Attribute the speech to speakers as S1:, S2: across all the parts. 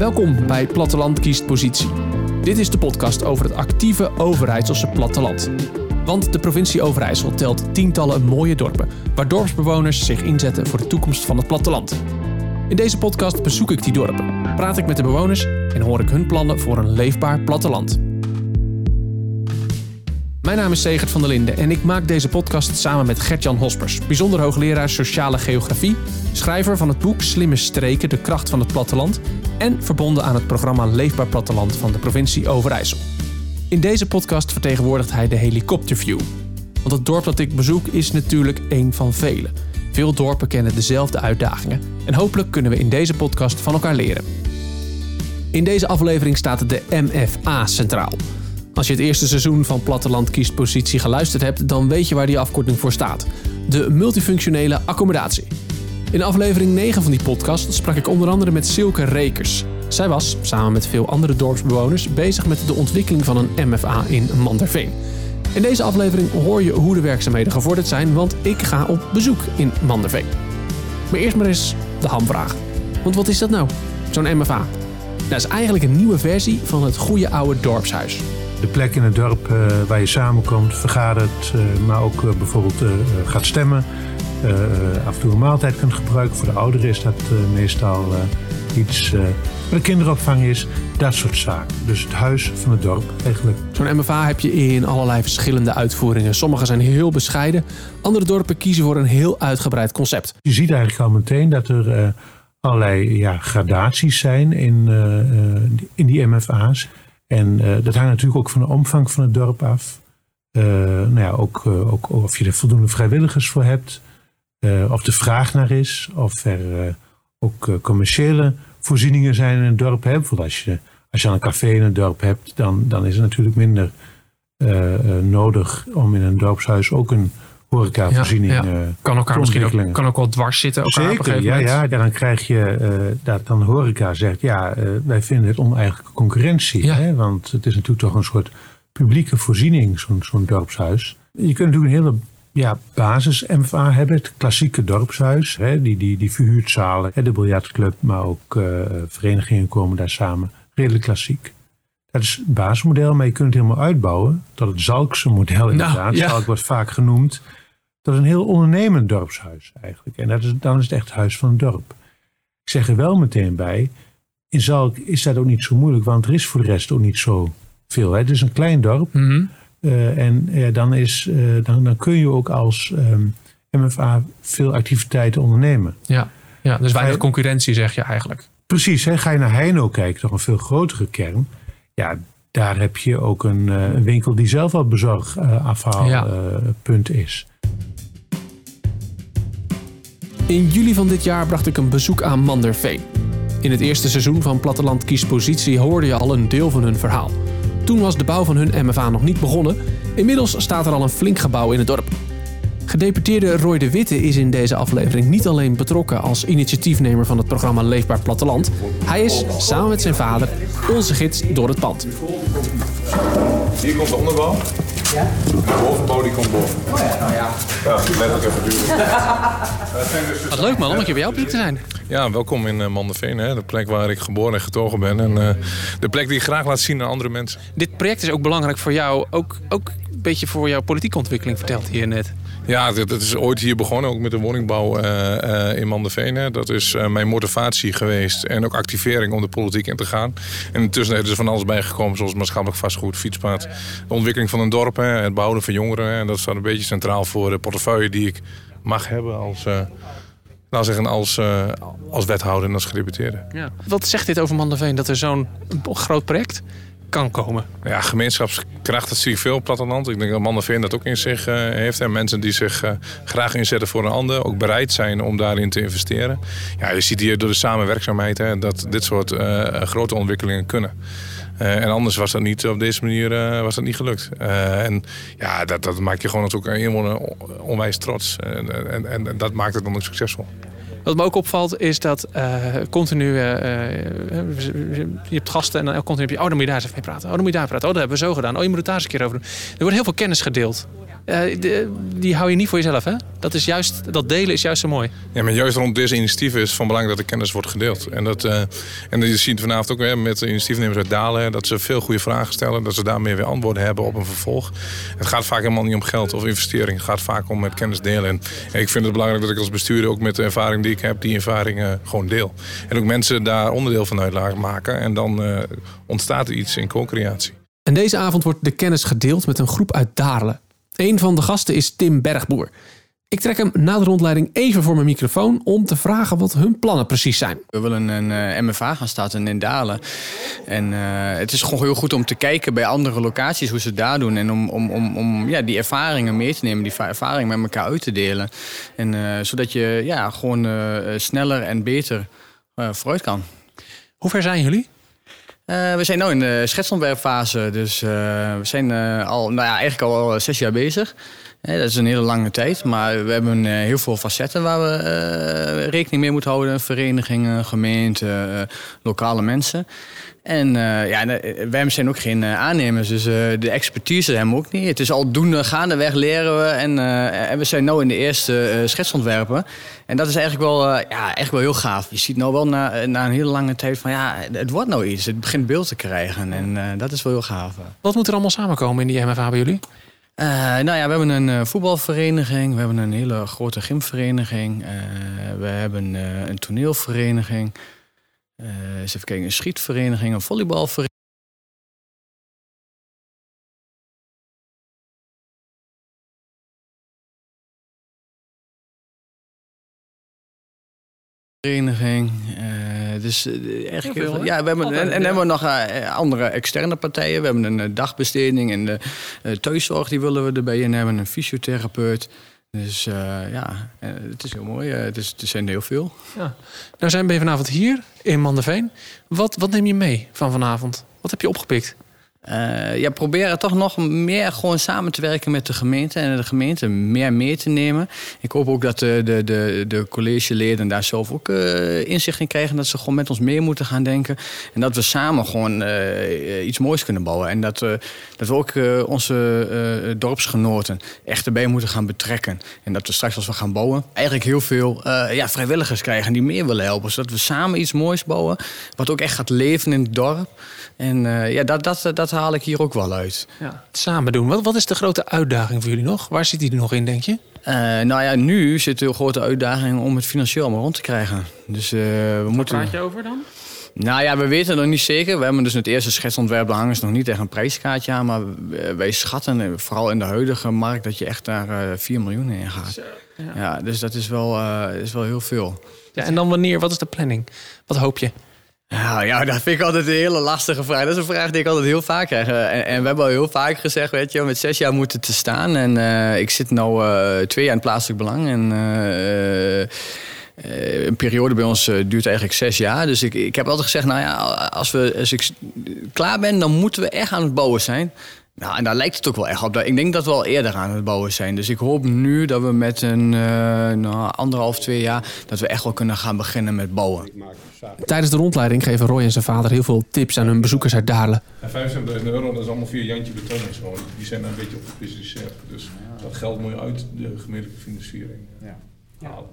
S1: Welkom bij Platteland kiest positie. Dit is de podcast over het actieve Overijsselse platteland. Want de provincie Overijssel telt tientallen mooie dorpen, waar dorpsbewoners zich inzetten voor de toekomst van het platteland. In deze podcast bezoek ik die dorpen, praat ik met de bewoners en hoor ik hun plannen voor een leefbaar platteland. Mijn naam is Segert van der Linden en ik maak deze podcast samen met Gertjan Hospers, bijzonder hoogleraar sociale geografie, schrijver van het boek Slimme Streken, de kracht van het platteland en verbonden aan het programma Leefbaar Platteland van de provincie Overijssel. In deze podcast vertegenwoordigt hij de helikopterview. Want het dorp dat ik bezoek is natuurlijk één van vele. Veel dorpen kennen dezelfde uitdagingen en hopelijk kunnen we in deze podcast van elkaar leren. In deze aflevering staat de MFA centraal. Als je het eerste seizoen van Platteland kiest positie geluisterd hebt, dan weet je waar die afkorting voor staat. De multifunctionele accommodatie. In aflevering 9 van die podcast sprak ik onder andere met Silke Rekers. Zij was, samen met veel andere dorpsbewoners, bezig met de ontwikkeling van een MFA in Manderveen. In deze aflevering hoor je hoe de werkzaamheden gevorderd zijn, want ik ga op bezoek in Manderveen. Maar eerst maar eens de hamvraag. Want wat is dat nou, zo'n MFA? Dat is eigenlijk een nieuwe versie van het goede oude dorpshuis.
S2: De plek in het dorp uh, waar je samenkomt, vergadert, uh, maar ook uh, bijvoorbeeld gaat stemmen. af en toe een maaltijd kunt gebruiken. Voor de ouderen is dat meestal iets. Voor de kinderopvang is dat soort zaken. Dus het huis van het dorp eigenlijk.
S1: Zo'n MFA heb je in allerlei verschillende uitvoeringen. Sommige zijn heel bescheiden. Andere dorpen kiezen voor een heel uitgebreid concept.
S2: Je ziet eigenlijk al meteen dat er allerlei ja, gradaties zijn in, in die MFA's. En uh, dat hangt natuurlijk ook van de omvang van het dorp af. Uh, nou ja, ook, uh, ook of je er voldoende vrijwilligers voor hebt. of de vraag naar is. Of er ook commerciële voorzieningen zijn in het dorp. Hè. Bijvoorbeeld als je, als je een café in het dorp hebt, dan, dan is het natuurlijk minder nodig om in een dorpshuis ook een horecavoorziening ja, ja.
S1: Kan elkaar misschien ook, kan ook wel dwars zitten. Elkaar
S2: Zeker, ja, ja. Dan krijg je uh, dat dan horeca zegt, ja, uh, wij vinden het oneigenlijke concurrentie. Ja. Hè? Want het is natuurlijk toch een soort publieke voorziening, zo'n zo'n dorpshuis. Je kunt natuurlijk een hele ja, basis-MFA hebben, het klassieke dorpshuis. Hè? Die, die, die verhuurdzalen, hè? de biljartclub, maar ook uh, verenigingen komen daar samen. Redelijk klassiek. Dat is het basismodel, maar je kunt het helemaal uitbouwen. tot het Zalkse model nou, inderdaad. Nou, ja. Zalk wordt vaak genoemd. Dat is een heel ondernemend dorpshuis eigenlijk. En dat is, dan is het echt het huis van het dorp. Ik zeg er wel meteen bij, in Zalk is dat ook niet zo moeilijk, want er is voor de rest ook niet zo veel. Hè. Het is een klein dorp. Mm uh, en uh, dan, is, uh, dan, dan kun je ook als um, ehm, MFA veel activiteiten ondernemen.
S1: Ja, ja dus weinig concurrentie zeg je eigenlijk.
S2: Precies, hè. ga je naar Heino kijken, toch een veel grotere kern. Ja, daar heb je ook een, een winkel die zelf al bezorgafhaalpunt ja. is.
S1: In juli van dit jaar bracht ik een bezoek aan Manderveen. In het eerste seizoen van Platteland Kiespositie hoorde je al een deel van hun verhaal. Toen was de bouw van hun MFA nog niet begonnen. Inmiddels staat er al een flink gebouw in het dorp. Gedeputeerde Roy de Witte is in deze aflevering niet alleen betrokken als initiatiefnemer van het programma Leefbaar Platteland. Hij is, samen met zijn vader, onze gids door het pand.
S3: Hier komt de onderbouw. Ja? De bovenbouw die komt boven.
S4: Oh ja, nou ja. Ja,
S3: letterlijk even
S1: duren. Wat leuk man, om een keer bij jou op te zijn.
S3: Ja, welkom in uh, Manderveen, hè, de plek waar ik geboren en getogen ben. En uh, de plek die ik graag laat zien aan andere mensen.
S1: Dit project is ook belangrijk voor jou, ook, ook een beetje voor jouw politieke ontwikkeling, vertelt hier net.
S3: Ja, dat, is ooit hier begonnen, ook met de woningbouw uh, in Manderveen. Dat is uh, mijn motivatie geweest en ook activering om de politiek in te gaan. En intussen is er van alles bijgekomen, zoals maatschappelijk vastgoed, fietspad, de ontwikkeling van een dorp, het bouwen van jongeren. En dat staat een beetje centraal voor de portefeuille die ik mag hebben als, nou zeggen, als, als wethouder en als gedeputeerde.
S1: Ja. Wat zegt dit over Manderveen, dat er zo'n groot project kan komen.
S3: Ja, gemeenschapskracht, dat zie ik veel op platteland. Ik denk dat Manderveen dat ook in zich uh, heeft. En mensen die zich uh, graag inzetten voor een ander, ook bereid zijn om daarin te investeren. Ja, je ziet hier door de samenwerkzaamheid hè, dat dit soort uh, grote ontwikkelingen kunnen. en anders was dat niet op deze manier was dat niet gelukt. en ja, dat, dat maakt je gewoon een inwoner onwijs trots. En, en dat maakt het dan ook succesvol.
S1: Wat me ook opvalt is dat uh, continu, uh, je hebt gasten en dan continu heb je, oh dan moet je daar eens even mee praten. Oh dan moet je daar praten. Oh dat hebben we zo gedaan. Oh je moet het daar eens een keer over doen. Er wordt heel veel kennis gedeeld. Uh, die hou je niet voor jezelf, hè? Dat, is juist, dat delen is juist zo mooi.
S3: Ja, maar juist rond deze initiatieven is het van belang dat de kennis wordt gedeeld. En, dat, uh, en je ziet vanavond ook weer met de initiatiefnemers uit Dalen... dat ze veel goede vragen stellen, dat ze daarmee weer antwoorden hebben op een vervolg. Het gaat vaak helemaal niet om geld of investering. Het gaat vaak om met kennis delen. En, ik vind het belangrijk dat ik als bestuurder ook met de ervaring die ik heb... die ervaringen gewoon deel. En ook mensen daar onderdeel van uit maken. En dan uh, ontstaat er iets in co-creatie.
S1: En deze avond wordt de kennis gedeeld met een groep uit Darelen. Een van de gasten is Tim Bergboer. Ik trek hem na de rondleiding even voor mijn microfoon om te vragen wat hun plannen precies zijn.
S4: We willen een uh, eh, MFA gaan starten in Dalen. En uh, het is gewoon heel goed om te kijken bij andere locaties hoe ze het daar doen. En om, om, om, om ja, die ervaringen mee te nemen, die ervaringen met elkaar uit te delen. En, uh, zodat je ja, gewoon sneller en beter vooruit kan.
S1: Hoe ver zijn jullie?
S4: Uh, we zijn nu in de schetsontwerpfase, dus uh, we zijn uh, al, nou ja, eigenlijk al zes jaar bezig. Dat is een hele lange tijd, maar we hebben heel veel facetten waar we rekening mee moeten houden. Verenigingen, gemeenten, lokale mensen. En ja, wij zijn ook geen aannemers, dus de expertise hebben we ook niet. Het is al doen, gaandeweg leren we. En, en we zijn nu in de eerste schetsontwerpen. En dat is eigenlijk wel, ja, eigenlijk wel heel gaaf. Je ziet nou wel na, na een hele lange tijd van ja, het wordt nou iets. Het begint beeld te krijgen en dat is wel heel gaaf.
S1: Wat moet er allemaal samenkomen in die MFA bij jullie?
S4: Nou ja, we hebben een voetbalvereniging, we hebben een hele grote gymvereniging, we hebben een toneelvereniging. Eens even kijken, een schietvereniging, een volleybalvereniging. vereniging. Dus uh, eigenlijk veel, ja, we hebben, en, en hebben we nog uh, andere externe partijen. We hebben een dagbesteding en de thuiszorg, die willen we erbij in hebben. Een fysiotherapeut. Dus uh, ja, eh, het is heel mooi. Uh, het, is, het zijn heel veel. Ja.
S1: Nou zijn we vanavond hier in Mandeveen. Wat, wat neem je mee van vanavond? Wat heb je opgepikt?
S4: Uh, ja, proberen toch nog meer gewoon samen te werken met de gemeente en de gemeente meer mee te nemen. Ik hoop ook dat de, de, de, de collegeleden daar zelf ook uh, inzicht in krijgen. Dat ze gewoon met ons mee moeten gaan denken. En dat we samen gewoon uh, iets moois kunnen bouwen. En dat, dat we ook onze dorpsgenoten echt erbij moeten gaan betrekken. En dat we straks als we gaan bouwen eigenlijk heel veel ja, vrijwilligers krijgen die meer willen helpen. Zodat we samen iets moois bouwen. Wat ook echt gaat leven in het dorp. En ja, dat, dat, dat haal ik hier ook wel uit.
S1: Ja. Samen doen. Wat, wat is de grote uitdaging voor jullie nog? Waar zit die er nog in, denk je?
S4: Uh, nou ja, nu zit een grote uitdaging om het financieel maar rond te krijgen. Dus, uh, we
S1: Wat moeten... praat je over dan?
S4: Nou ja, we weten het nog niet zeker. We hebben dus het eerste schetsontwerp hangen nog niet echt een prijskaartje aan. Maar wij schatten, vooral in de huidige markt, dat je echt daar uh, eh, 4 miljoen in gaat. ja. ja. dus dat is wel, is wel heel veel.
S1: Ja, en dan wanneer? Wat is de planning? Wat hoop je?
S4: Ja, ja, dat vind ik altijd een hele lastige vraag. Dat is een vraag die ik altijd heel vaak krijg. En, en we hebben al heel vaak gezegd, weet je, met zes jaar moeten te staan. En uh, ik zit nu uh, twee jaar in plaatselijk belang. En een periode bij ons duurt eigenlijk zes jaar. Dus ik, ik heb altijd gezegd, nou ja, als, we, als ik klaar ben, dan moeten we echt aan het bouwen zijn. Nou, en daar lijkt het ook wel echt op. Ik denk dat we al eerder aan het bouwen zijn. Dus ik hoop nu dat we met een uh, nou, anderhalf, twee jaar... dat we echt wel kunnen gaan beginnen met bouwen.
S1: Tijdens de rondleiding geven Roy en zijn vader heel veel tips aan hun bezoekers uit Dalen.
S3: 75.000 euro, dat is allemaal via Jantje Beton zo. Die zijn daar een beetje op gespecialiseerd. Dus dat geld moet je uit de gemeentelijke financiering halen.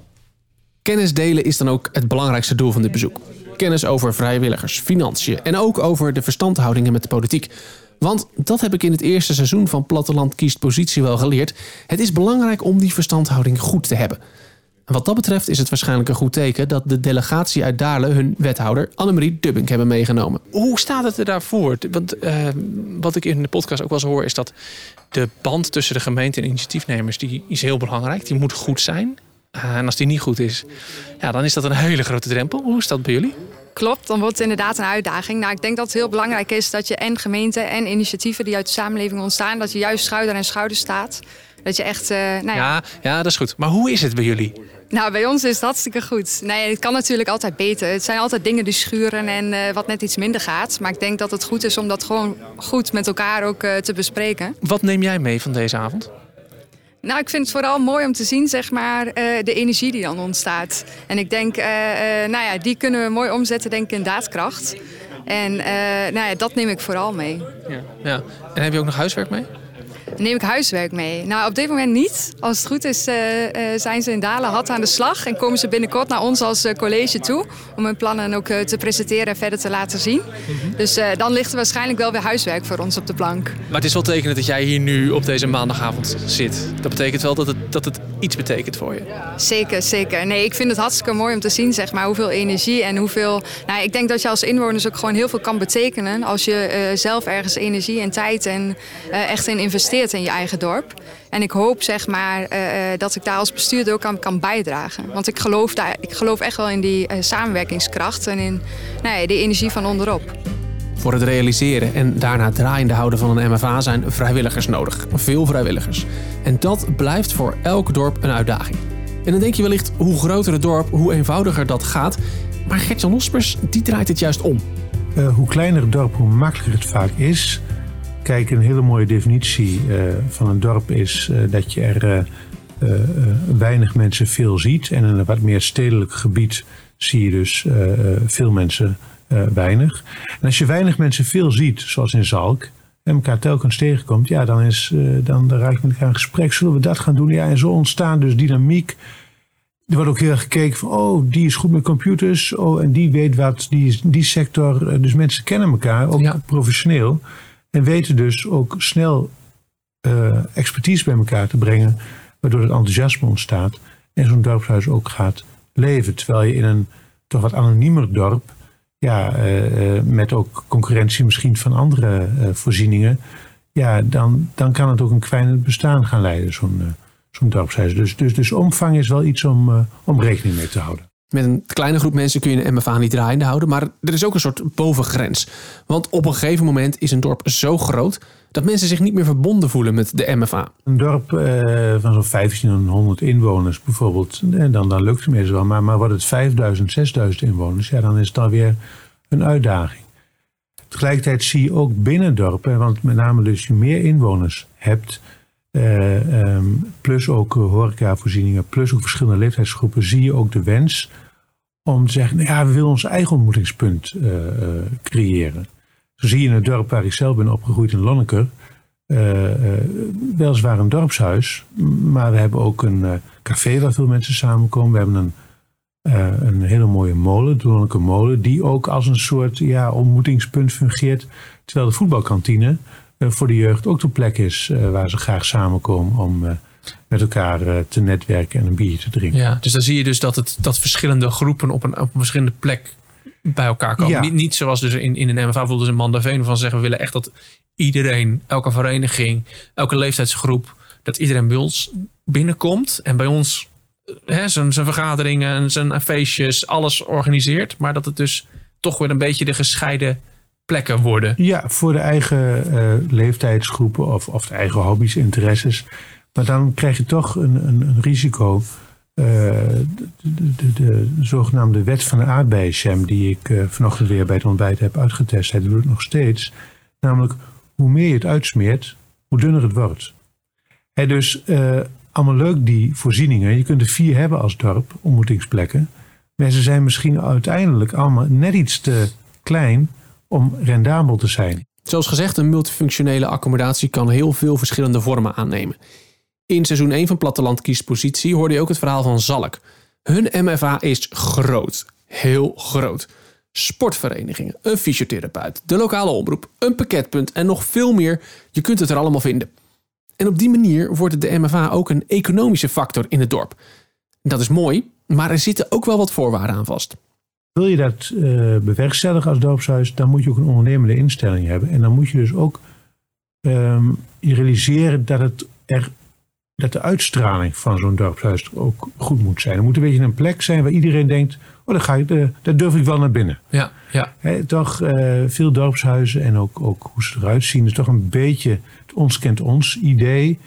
S1: Kennis delen is dan ook het belangrijkste doel van dit bezoek. Kennis over vrijwilligers, financiën en ook over de verstandhoudingen met de politiek. Want dat heb ik in het eerste seizoen van Platteland kiest positie wel geleerd. Het is belangrijk om die verstandhouding goed te hebben. En wat dat betreft is het waarschijnlijk een goed teken dat de delegatie uit Daarle hun wethouder Annemarie Dubbink hebben meegenomen. Hoe staat het er daarvoor? Want uh, wat ik in de podcast ook wel eens hoor is dat de band tussen de gemeente en initiatiefnemers die is heel belangrijk. Die moet goed zijn. Uh, en als die niet goed is, ja, dan is dat een hele grote drempel. Hoe is dat bij jullie?
S5: Klopt, dan wordt het inderdaad een uitdaging. Nou, ik denk dat het heel belangrijk is dat je en gemeenten en initiatieven die uit de samenleving ontstaan, dat je juist schouder aan schouder staat. Dat je echt. Uh, nou ja.
S1: ja. Ja, dat is goed. Maar hoe is het bij jullie?
S5: Nou, bij ons is het hartstikke goed. Nee, het kan natuurlijk altijd beter. Het zijn altijd dingen die schuren en uh, wat net iets minder gaat. Maar ik denk dat het goed is om dat gewoon goed met elkaar ook uh, te bespreken.
S1: Wat neem jij mee van deze avond?
S5: Nou, ik vind het vooral mooi om te zien, zeg maar, uh, de energie die dan ontstaat. En ik denk, uh, uh, nou ja, die kunnen we mooi omzetten, denk ik, in daadkracht. En nou ja, dat neem ik vooral mee.
S1: Ja, ja. En heb je ook nog huiswerk mee?
S5: Neem ik huiswerk mee? Nou, op dit moment niet. Als het goed is, uh, uh, zijn ze in Dalen hard aan de slag. En komen ze binnenkort naar ons als uh, college toe. Om hun plannen ook te presenteren en verder te laten zien. Dus dan ligt er waarschijnlijk wel weer huiswerk voor ons op de plank.
S1: Maar het is wel tekenend dat jij hier nu op deze maandagavond zit. Dat betekent wel dat het, dat het iets betekent voor je.
S5: Zeker, zeker. Nee, ik vind het hartstikke mooi om te zien, zeg maar, hoeveel energie en hoeveel... Nou, ik denk dat je als inwoners ook gewoon heel veel kan betekenen. Als je zelf ergens energie en tijd en echt in investeert in je eigen dorp. En ik hoop zeg maar, uh, dat ik daar als bestuurder ook aan kan bijdragen. Want ik geloof, daar, ik geloof echt wel in die uh, samenwerkingskracht en in nou ja, de energie van onderop.
S1: Voor het realiseren en daarna draaiende houden van een MFA zijn vrijwilligers nodig. Veel vrijwilligers. En dat blijft voor elk dorp een uitdaging. En dan denk je wellicht, hoe groter het dorp, hoe eenvoudiger dat gaat. Maar Gertjan Hospers, die draait het juist om.
S2: Uh, hoe kleiner het dorp, hoe makkelijker het vaak is. Kijk, een hele mooie definitie uh, van een dorp is uh, dat je er weinig mensen veel ziet. En in een wat meer stedelijk gebied zie je dus veel mensen weinig. En als je weinig mensen veel ziet, zoals in Zalk, en elkaar telkens tegenkomt, ja, dan, is, dan, dan raak je met elkaar in gesprek. Zullen we dat gaan doen? Ja, en zo ontstaan dus dynamiek. Er wordt ook heel erg gekeken van, oh, die is goed met computers. Oh, en die weet wat, die, die sector. Dus mensen kennen elkaar, ook ja. professioneel. En weten dus ook snel uh, expertise bij elkaar te brengen, waardoor het enthousiasme ontstaat en zo'n dorpshuis ook gaat leven. Terwijl je in een toch wat anoniemer dorp, ja, uh, met ook concurrentie misschien van andere voorzieningen, ja, dan, dan kan het ook een kwijnend bestaan gaan leiden, zo'n zo'n dorpshuis. Dus, dus, dus omvang is wel iets om, om rekening mee te houden.
S1: Met een kleine groep mensen kun je een MFA niet draaiende houden, maar er is ook een soort bovengrens. Want op een gegeven moment is een dorp zo groot dat mensen zich niet meer verbonden voelen met de MFA.
S2: Een dorp uh, van zo'n 1500 inwoners bijvoorbeeld, en dan, dan lukt het meestal wel. Maar, maar wordt het 5000, 6000 inwoners, ja, dan is het alweer een uitdaging. Tegelijkertijd zie je ook binnen dorpen, want met name dus je meer inwoners hebt, uh, um, plus ook horecavoorzieningen, plus ook verschillende leeftijdsgroepen, zie je ook de wens om te zeggen, nou ja, we willen ons eigen ontmoetingspunt uh, creëren. Zo zie je in het dorp waar ik zelf ben opgegroeid in Lonneker, weliswaar een dorpshuis, maar we hebben ook een café waar veel mensen samenkomen. We hebben een, een hele mooie molen, de Lonneker molen, die ook als een soort ja, ontmoetingspunt fungeert, terwijl de voetbalkantine eh, voor de jeugd ook de plek is eh, waar ze graag samenkomen om eh, met elkaar te netwerken en een biertje te drinken.
S1: Ja, dus dan zie je dus dat, het, dat verschillende groepen op een, op een verschillende plek bij elkaar komen. Ja. Niet, niet zoals dus in, in een MFA bijvoorbeeld in Mandaveen van zeggen we willen echt dat iedereen, elke vereniging, elke leeftijdsgroep, dat iedereen bij ons binnenkomt en bij ons hè, zijn, zijn vergaderingen, zijn feestjes, alles organiseert. Maar dat het dus toch weer een beetje de gescheiden plekken worden.
S2: Ja, voor de eigen uh, leeftijdsgroepen of, of de eigen hobby's, interesses. Maar dan krijg je toch een, een, een risico. Uh, de, de, de, zogenaamde wet van de aardbeiensham, die ik uh, vanochtend weer bij het ontbijt heb uitgetest, dat doe ik nog steeds. Namelijk, hoe meer je het uitsmeert, hoe dunner het wordt. Dus allemaal leuk die voorzieningen. Je kunt er vier hebben als dorp, ontmoetingsplekken. Maar ze zijn misschien uiteindelijk allemaal net iets te klein om rendabel te zijn.
S1: Zoals gezegd, een multifunctionele accommodatie kan heel veel verschillende vormen aannemen. In seizoen 1 van Platteland kiest positie hoorde je ook het verhaal van Zalk. Hun MFA is groot. Heel groot. Sportverenigingen, een fysiotherapeut, de lokale omroep, een pakketpunt en nog veel meer. Je kunt het er allemaal vinden. En op die manier wordt de MFA ook een economische factor in het dorp. Dat is mooi, maar er zitten ook wel wat voorwaarden aan vast.
S2: Wil je dat uh, bewerkstelligen als dorpshuis, dan moet je ook een ondernemende instelling hebben. En dan moet je dus ook um, realiseren dat, het er, dat de uitstraling van zo'n dorpshuis ook goed moet zijn. Er moet een beetje een plek zijn waar iedereen denkt, oh, daar, ga ik, uh, daar durf ik wel naar binnen.
S1: Ja, ja.
S2: He, toch uh, veel dorpshuizen en ook, ook hoe ze eruit zien, is toch een beetje het ons kent ons idee.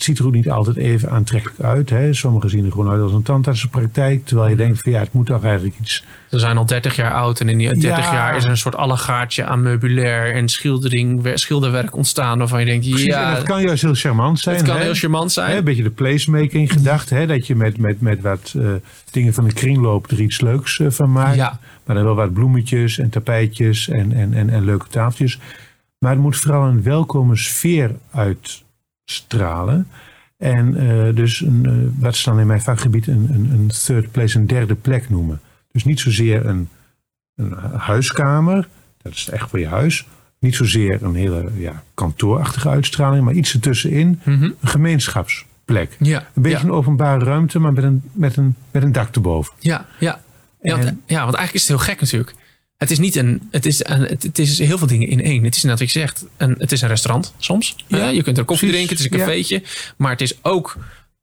S2: Het ziet er ook niet altijd even aantrekkelijk uit. Hè. Sommigen zien er gewoon uit als een tandartsenpraktijk. Terwijl je denkt van ja, het moet toch eigenlijk iets...
S1: Ze zijn al 30 jaar oud en in die 30 ja. jaar is er een soort allegaartje aan meubilair en schildering, schilderwerk ontstaan. Waarvan je denkt,
S2: Precies,
S1: ja...
S2: het kan juist heel charmant zijn.
S1: Het kan
S2: hè.
S1: heel charmant zijn. Hè,
S2: een beetje de placemaking gedacht. Hè, dat je met, met, met wat uh, dingen van de kringloop er iets leuks uh, van maakt.
S1: Ja.
S2: Maar dan wel wat bloemetjes en tapijtjes en, en, en, en leuke tafeltjes. Maar het moet vooral een welkome sfeer uit uitstralen. En dus een, wat ze dan in mijn vakgebied een, een, een third place, een derde plek noemen. Dus niet zozeer een, een huiskamer, dat is echt voor je huis. Niet zozeer een hele ja, kantoorachtige uitstraling, maar iets ertussenin. Mm Een gemeenschapsplek. Ja, een beetje een openbare ruimte, maar met een, met, een, met een dak erboven.
S1: Ja, ja. Ja, want, ja, want eigenlijk is het heel gek natuurlijk. Het is niet een. Het is, een, het is heel veel dingen in één. Het is net wat je zegt. Een, het is een restaurant soms. Ja, je kunt er koffie drinken. Het is een cafeetje. Maar het is ook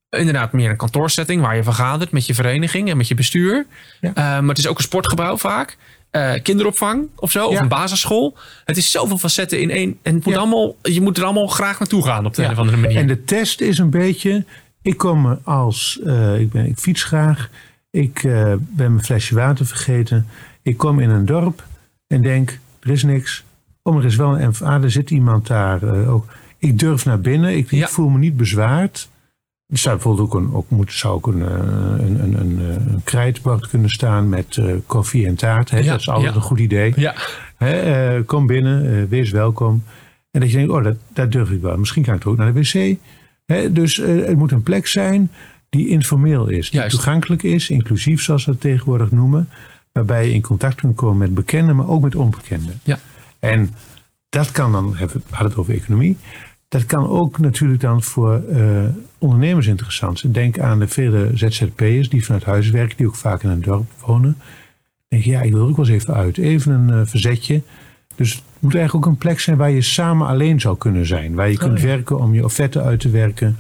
S1: inderdaad meer een kantoorsetting waar je vergadert met je vereniging en met je bestuur. Uh, maar het is ook een sportgebouw vaak. Uh, kinderopvang of zo, of een basisschool. Het is zoveel facetten in één. En het moet allemaal, je moet er allemaal graag naartoe gaan op de een of andere manier.
S2: En de test is een beetje. Ik kom als. Uh, ik, ben, ik fiets graag. Ik ben mijn flesje water vergeten. Ik kom in een dorp en denk: er is niks. Oh, er is wel een MVA, er zit iemand daar ook. Ik durf naar binnen. Ik, ik voel me niet bezwaard. Er zou bijvoorbeeld ook, een, ook moet, zou ook een, eh, een, een, een, eh, een krijtbord kunnen staan met uh, koffie en taart. Hè? dat is altijd een goed idee. Ja. Hè, uh, kom binnen, wees welkom. En dat je denkt, oh, dat, dat durf ik wel. Misschien kan ik ook naar de wc. Hè? Dus het moet een plek zijn die informeel is. Die toegankelijk is, inclusief zoals we het tegenwoordig noemen. Waarbij je in contact kunt komen met bekenden, maar ook met onbekenden. Ja. En dat kan dan, we hadden het over economie. Dat kan ook natuurlijk dan voor uh, ondernemers interessant zijn. Denk aan de vele ZZP'ers die vanuit huis werken, die ook vaak in een dorp wonen. Denk je, ja, ik wil er ook wel eens even uit. Even een uh, verzetje. Dus het moet eigenlijk ook een plek zijn waar je samen alleen zou kunnen zijn. Waar je kunt oh, werken om je offerte uit te werken.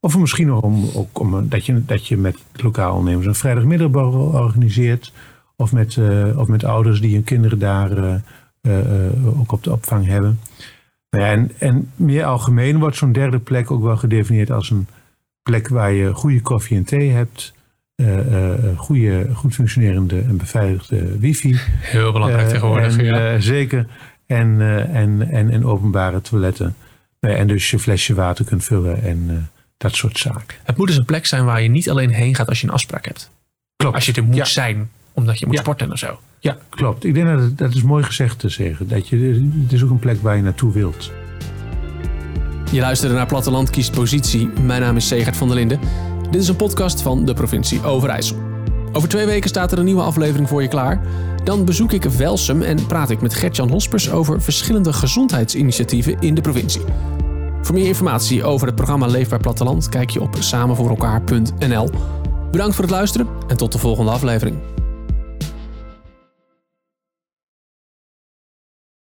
S2: Of misschien nog om, ook om dat, je, dat je met lokaal ondernemers een vrijdagmiddagborrel organiseert. Of met, uh, of met ouders die hun kinderen daar ook op de opvang hebben. Nou ja, en, en meer algemeen wordt zo'n derde plek ook wel gedefinieerd als een plek waar je goede koffie en thee hebt. Uh, uh, goede, goed functionerende en beveiligde wifi.
S1: Heel belangrijk uh, tegenwoordig.
S2: En,
S1: ja.
S2: Zeker. En, en, en, en openbare toiletten. en dus je flesje water kunt vullen en dat soort zaken.
S1: Het moet dus een plek zijn waar je niet alleen heen gaat als je een afspraak hebt. Klopt. Als je er moet zijn omdat je moet sporten of zo.
S2: Ja, klopt. Ik denk dat het, dat is mooi gezegd te zeggen. Dat je, het is ook een plek waar je naartoe wilt.
S1: Je luisterde naar Platteland kiest positie. Mijn naam is Segert van der Linden. Dit is een podcast van de provincie Overijssel. Over twee weken staat er een nieuwe aflevering voor je klaar. Dan bezoek ik Welsum en praat ik met Gertjan Hospers over verschillende gezondheidsinitiatieven in de provincie. Voor meer informatie over het programma Leefbaar Platteland kijk je op samenvoorelkaar.nl. Bedankt voor het luisteren en tot de volgende aflevering.